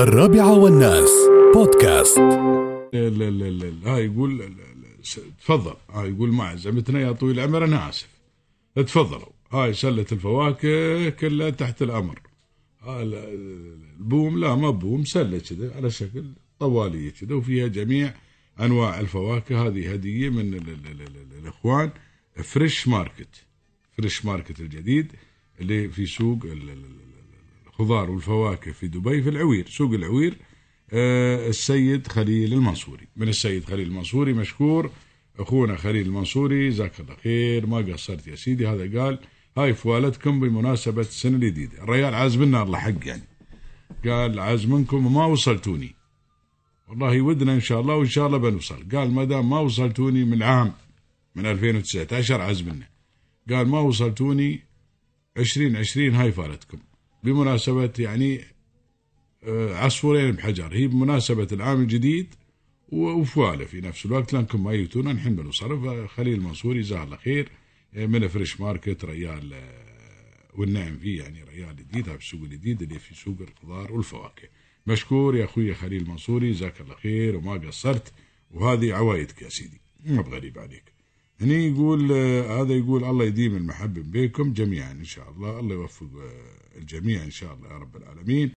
الرابعة والناس. بودكاست. لا لا لا لا ها يقول لا لا لا. تفضل. ها يقول مع زمتنا يا طويل العمر أنا آسف. تفضلوا. هاي سلة الفواكه كلها تحت لا- البوم لا ما بوم سلة كذا على شكل طوالية كذا وفيها جميع أنواع الفواكه. هذه هدية من ال ال ال ال الإخوان فريش ماركت فريش ماركت الجديد اللي في سوق الخضار والفواكه في دبي في العوير سوق العوير آه، السيد خليل المنصوري. من السيد خليل المنصوري مشكور أخونا خليل المنصوري جزاك الله خير ما قصرت يا سيدي هذا قال هاي فوالتكم بمناسبة السنة الجديدة. الرجال عازمنا الله حق يعني. قال عازمنكم وما وصلتوني. والله ودنا إن شاء الله وإن شاء الله بنوصل. قال ما دام ما وصلتوني من عام من 2019 عازمنا قال ما وصلتوني 2020 هاي فوالتكم بمناسبة يعني آه، عصفورين بحجر. هي بمناسبة العام الجديد و- وفوالة في نفس الوقت. لانكم ما يجونا الحين بنوصل فخليل المنصوري جزاه الله خير. آه، من فريش ماركت ريال آه، والنعم فيه يعني ريال جديد. هذا السوق الجديد اللي في سوق الخضار والفواكه. مشكور يا أخوي خليل المنصوري جزاك الله خير وما قصرت. وهذه عوايدك يا سيدي. ما بغريب عليك. هني يقول آه، هذا يقول الله يديم المحبة بينكم جميعا إن شاء الله. الله يوفق آه، الجميع إن شاء الله يا رب العالمين.